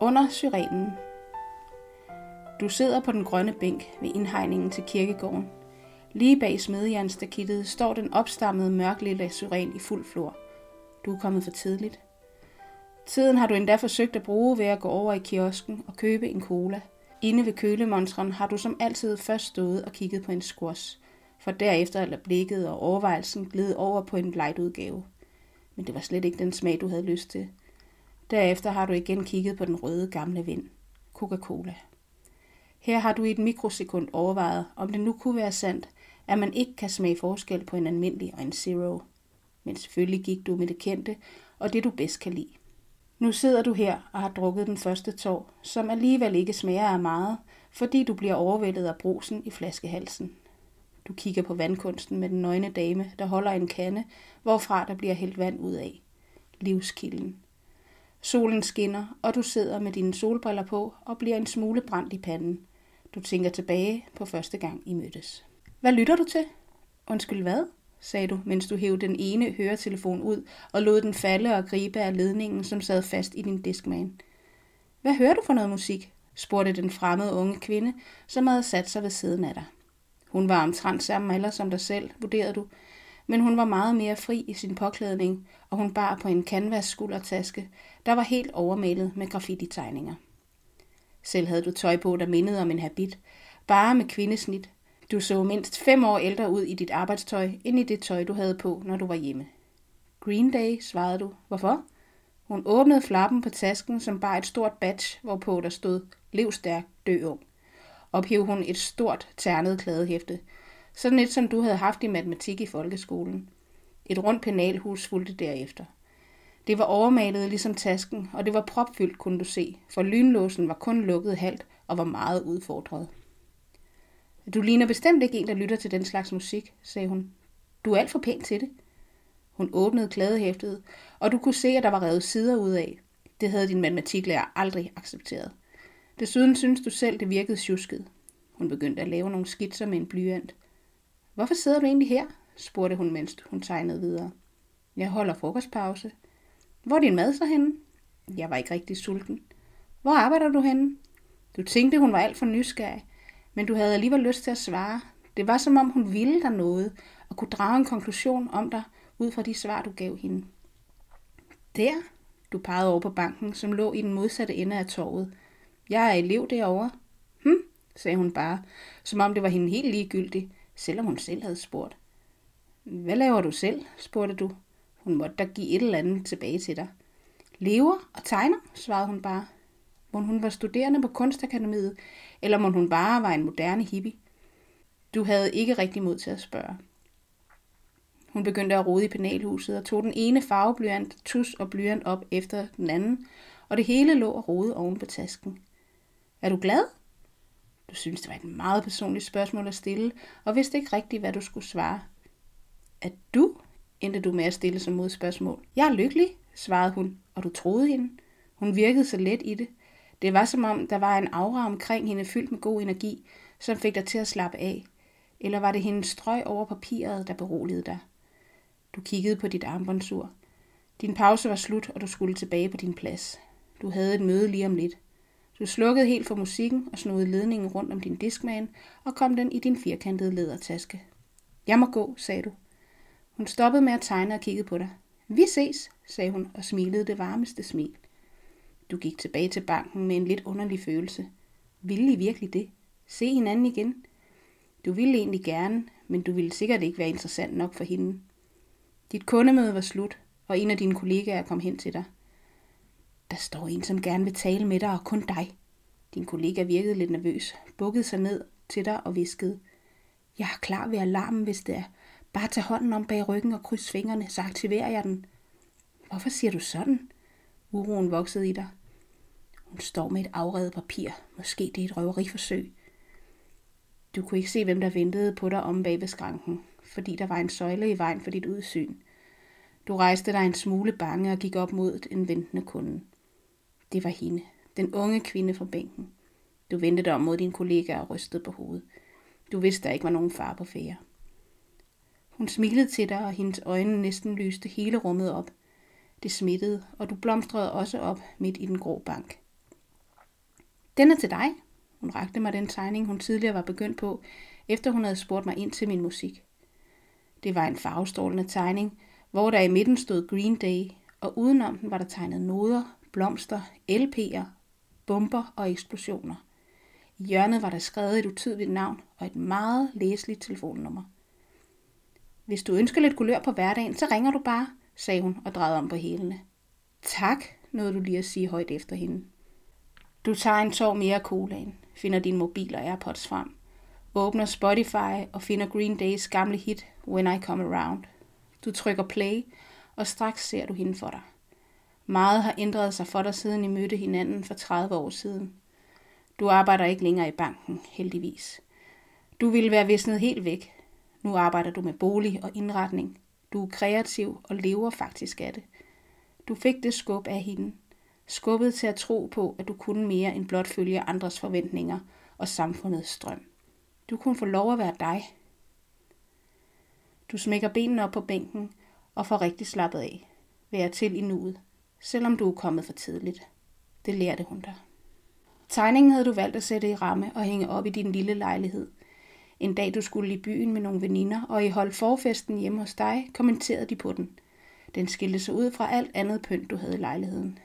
Under syrenen. Du sidder på den grønne bænk ved indhegningen til kirkegården. Lige bag smedjernstakittet står den opstammede mørklille syren i fuld flor. Du er kommet for tidligt. Tiden har du endda forsøgt at bruge ved at gå over i kiosken og købe en cola. Inde ved kølemonstren har du som altid først stået og kigget på en squash, for derefter eller blikket og overvejelsen glide over på en light udgave. Men det var slet ikke den smag, du havde lyst til. Derefter har du igen kigget på den røde gamle vind. Coca-Cola. Her har du i et mikrosekund overvejet, om det nu kunne være sandt, at man ikke kan smage forskel på en almindelig og en zero. Men selvfølgelig gik du med det kendte og det du bedst kan lide. Nu sidder du her og har drukket den første tår, som alligevel ikke smager af meget, fordi du bliver overvældet af brusen i flaskehalsen. Du kigger på vandkunsten med den nøgne dame, der holder en kande, hvorfra der bliver hældt vand ud af. Livskilden. Solen skinner, og du sidder med dine solbriller på og bliver en smule brændt i panden. Du tænker tilbage på første gang I mødtes. Hvad lytter du til? Undskyld hvad? sagde du, mens du hævde den ene høretelefon ud og lod den falde og gribe af ledningen, som sad fast i din diskman. Hvad hører du for noget musik? spurgte den fremmede unge kvinde, som havde sat sig ved siden af dig. Hun var omtrent samme alder som dig selv, vurderede du, men hun var meget mere fri i sin påklædning, og hun bar på en canvas skuldertaske, der var helt overmalet med graffiti-tegninger. Selv havde du tøj på, der mindede om en habit, bare med kvindesnit. Du så mindst fem år ældre ud i dit arbejdstøj, end i det tøj, du havde på, når du var hjemme. Green Day, svarede du. Hvorfor? Hun åbnede flappen på tasken, som bar et stort badge, hvorpå der stod Lev stærk, dø ung. Ophev hun et stort, ternet klædehæfte, sådan et, som du havde haft i matematik i folkeskolen. Et rundt penalhus fulgte derefter. Det var overmalet ligesom tasken, og det var propfyldt, kunne du se, for lynlåsen var kun lukket halvt og var meget udfordret. Du ligner bestemt ikke en, der lytter til den slags musik, sagde hun. Du er alt for pæn til det. Hun åbnede kladehæftet, og du kunne se, at der var revet sider ud af. Det havde din matematiklærer aldrig accepteret. Desuden synes du selv, det virkede tjusket. Hun begyndte at lave nogle skitser med en blyant. Hvorfor sidder du egentlig her? spurgte hun, mens hun tegnede videre. Jeg holder frokostpause. Hvor er din mad så henne? Jeg var ikke rigtig sulten. Hvor arbejder du henne? Du tænkte, hun var alt for nysgerrig, men du havde alligevel lyst til at svare. Det var som om hun ville dig noget, og kunne drage en konklusion om dig, ud fra de svar, du gav hende. Der, du pegede over på banken, som lå i den modsatte ende af torvet. Jeg er elev derovre. Hm, sagde hun bare, som om det var hende helt ligegyldigt, selvom hun selv havde spurgt. Hvad laver du selv? spurgte du. Hun måtte da give et eller andet tilbage til dig. Lever og tegner, svarede hun bare. Må hun var studerende på kunstakademiet, eller må hun bare var en moderne hippie? Du havde ikke rigtig mod til at spørge. Hun begyndte at rode i penalhuset og tog den ene farveblyant, tus og blyant op efter den anden, og det hele lå og rode oven på tasken. Er du glad? Du synes, det var et meget personligt spørgsmål at stille, og vidste ikke rigtigt, hvad du skulle svare. Er du? endte du med at stille som modspørgsmål. Jeg er lykkelig, svarede hun, og du troede hende. Hun virkede så let i det. Det var som om, der var en aura omkring hende fyldt med god energi, som fik dig til at slappe af. Eller var det hendes strøg over papiret, der beroligede dig? Du kiggede på dit armbåndsur. Din pause var slut, og du skulle tilbage på din plads. Du havde et møde lige om lidt. Du slukkede helt for musikken og snodede ledningen rundt om din diskman og kom den i din firkantede lædertaske. Jeg må gå, sagde du. Hun stoppede med at tegne og kiggede på dig. Vi ses, sagde hun og smilede det varmeste smil. Du gik tilbage til banken med en lidt underlig følelse. Ville I virkelig det? Se hinanden igen? Du ville egentlig gerne, men du ville sikkert ikke være interessant nok for hende. Dit kundemøde var slut, og en af dine kollegaer kom hen til dig. Der står en, som gerne vil tale med dig, og kun dig. Din kollega virkede lidt nervøs, bukkede sig ned til dig og viskede. Jeg er klar ved alarmen, hvis det er. Bare tag hånden om bag ryggen og kryds fingrene, så aktiverer jeg den. Hvorfor siger du sådan? Uroen voksede i dig. Hun står med et afredet papir. Måske det er et røveriforsøg. Du kunne ikke se, hvem der ventede på dig om bag ved skranken, fordi der var en søjle i vejen for dit udsyn. Du rejste dig en smule bange og gik op mod en ventende kunde. Det var hende, den unge kvinde fra bænken. Du vendte dig om mod din kollega og rystede på hovedet. Du vidste, der ikke var nogen far på fære. Hun smilede til dig, og hendes øjne næsten lyste hele rummet op. Det smittede, og du blomstrede også op midt i den grå bank. Den er til dig. Hun rakte mig den tegning, hun tidligere var begyndt på, efter hun havde spurgt mig ind til min musik. Det var en farvestrålende tegning, hvor der i midten stod Green Day, og udenom den var der tegnet noder, blomster, LP'er, bomber og eksplosioner. I hjørnet var der skrevet et utydeligt navn og et meget læseligt telefonnummer. Hvis du ønsker lidt kulør på hverdagen, så ringer du bare, sagde hun og drejede om på hælene. Tak, nåede du lige at sige højt efter hende. Du tager en tår mere af colaen, finder din mobil og Airpods frem, åbner Spotify og finder Green Days gamle hit When I Come Around. Du trykker play, og straks ser du hende for dig. Meget har ændret sig for dig, siden I mødte hinanden for 30 år siden. Du arbejder ikke længere i banken, heldigvis. Du ville være visnet helt væk. Nu arbejder du med bolig og indretning. Du er kreativ og lever faktisk af det. Du fik det skub af hende. Skubbet til at tro på, at du kunne mere end blot følge andres forventninger og samfundets strøm. Du kunne få lov at være dig. Du smækker benene op på bænken og får rigtig slappet af. Vær til i nuet, selvom du er kommet for tidligt. Det lærte hun dig. Tegningen havde du valgt at sætte i ramme og hænge op i din lille lejlighed. En dag du skulle i byen med nogle veninder, og i holdt forfesten hjemme hos dig, kommenterede de på den. Den skilte sig ud fra alt andet pynt, du havde i lejligheden.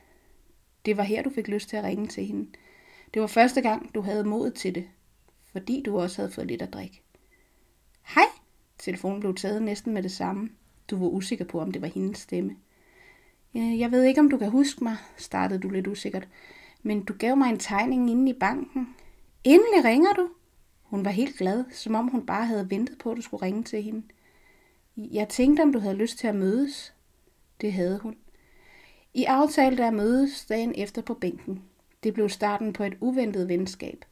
Det var her, du fik lyst til at ringe til hende. Det var første gang, du havde mod til det, fordi du også havde fået lidt at drikke. Hej! Telefonen blev taget næsten med det samme. Du var usikker på, om det var hendes stemme. Øh, jeg ved ikke, om du kan huske mig, startede du lidt usikkert. Men du gav mig en tegning inde i banken. Endelig ringer du? Hun var helt glad, som om hun bare havde ventet på, at du skulle ringe til hende. Jeg tænkte, om du havde lyst til at mødes. Det havde hun. I aftalte at mødes dagen efter på bænken. Det blev starten på et uventet venskab.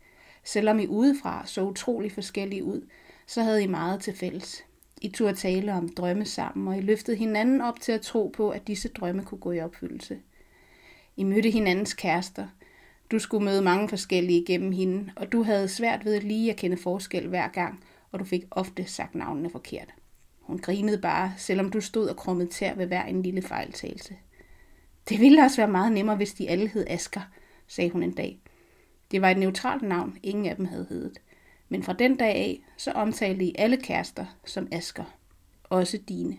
Selvom I udefra så utrolig forskellige ud, så havde I meget til fælles. I turde tale om drømme sammen, og I løftede hinanden op til at tro på, at disse drømme kunne gå i opfyldelse. I mødte hinandens kærester. Du skulle møde mange forskellige gennem hende, og du havde svært ved lige at kende forskel hver gang, og du fik ofte sagt navnene forkert. Hun grinede bare, selvom du stod og krummede tær ved hver en lille fejltagelse. Det ville også være meget nemmere, hvis de alle hed Asker, sagde hun en dag. Det var et neutralt navn, ingen af dem havde heddet. Men fra den dag af, så omtalte I alle kærester som Asker. Også dine.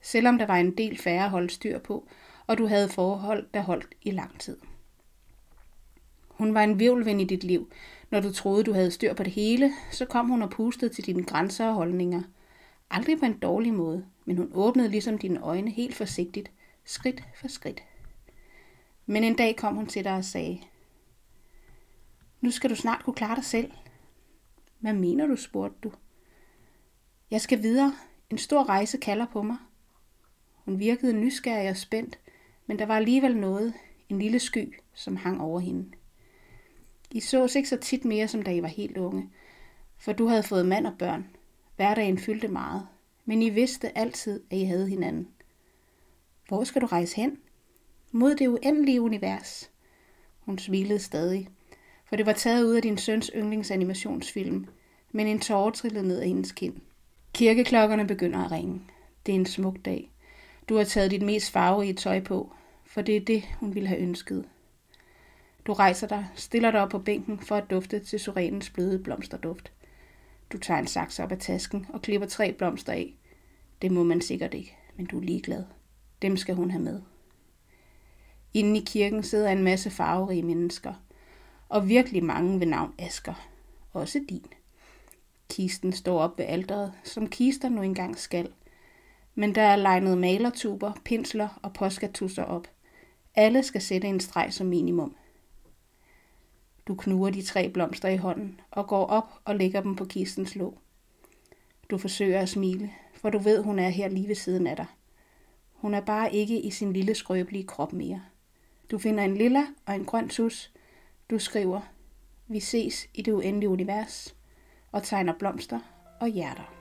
Selvom der var en del færre at holde styr på, og du havde forhold, der holdt i lang tid. Hun var en virvelvind i dit liv. Når du troede, du havde styr på det hele, så kom hun og pustede til dine grænser og holdninger. Aldrig på en dårlig måde, men hun åbnede ligesom dine øjne helt forsigtigt, skridt for skridt. Men en dag kom hun til dig og sagde, Nu skal du snart kunne klare dig selv. Hvad mener du, spurgte du. Jeg skal videre. En stor rejse kalder på mig. Hun virkede nysgerrig og spændt, men der var alligevel noget, en lille sky, som hang over hende. I sås ikke så tit mere, som da I var helt unge, for du havde fået mand og børn. Hverdagen fyldte meget, men I vidste altid, at I havde hinanden. Hvor skal du rejse hen? Mod det uendelige univers. Hun smilede stadig, for det var taget ud af din søns yndlingsanimationsfilm, men en tårer trillede ned af hendes kind. Kirkeklokkerne begynder at ringe. Det er en smuk dag. Du har taget dit mest farverige tøj på, for det er det, hun ville have ønsket. Du rejser dig, stiller dig op på bænken for at dufte til surenens bløde blomsterduft. Du tager en saks op af tasken og klipper tre blomster af. Det må man sikkert ikke, men du er ligeglad. Dem skal hun have med. Inden i kirken sidder en masse farverige mennesker, og virkelig mange ved navn Asker. Også din. Kisten står op ved alderet, som kister nu engang skal. Men der er legnet malertuber, pinsler og påskatusser op. Alle skal sætte en streg som minimum. Du knuger de tre blomster i hånden og går op og lægger dem på kistens låg. Du forsøger at smile, for du ved, hun er her lige ved siden af dig. Hun er bare ikke i sin lille skrøbelige krop mere. Du finder en lilla og en grøn tus. Du skriver, vi ses i det uendelige univers, og tegner blomster og hjerter.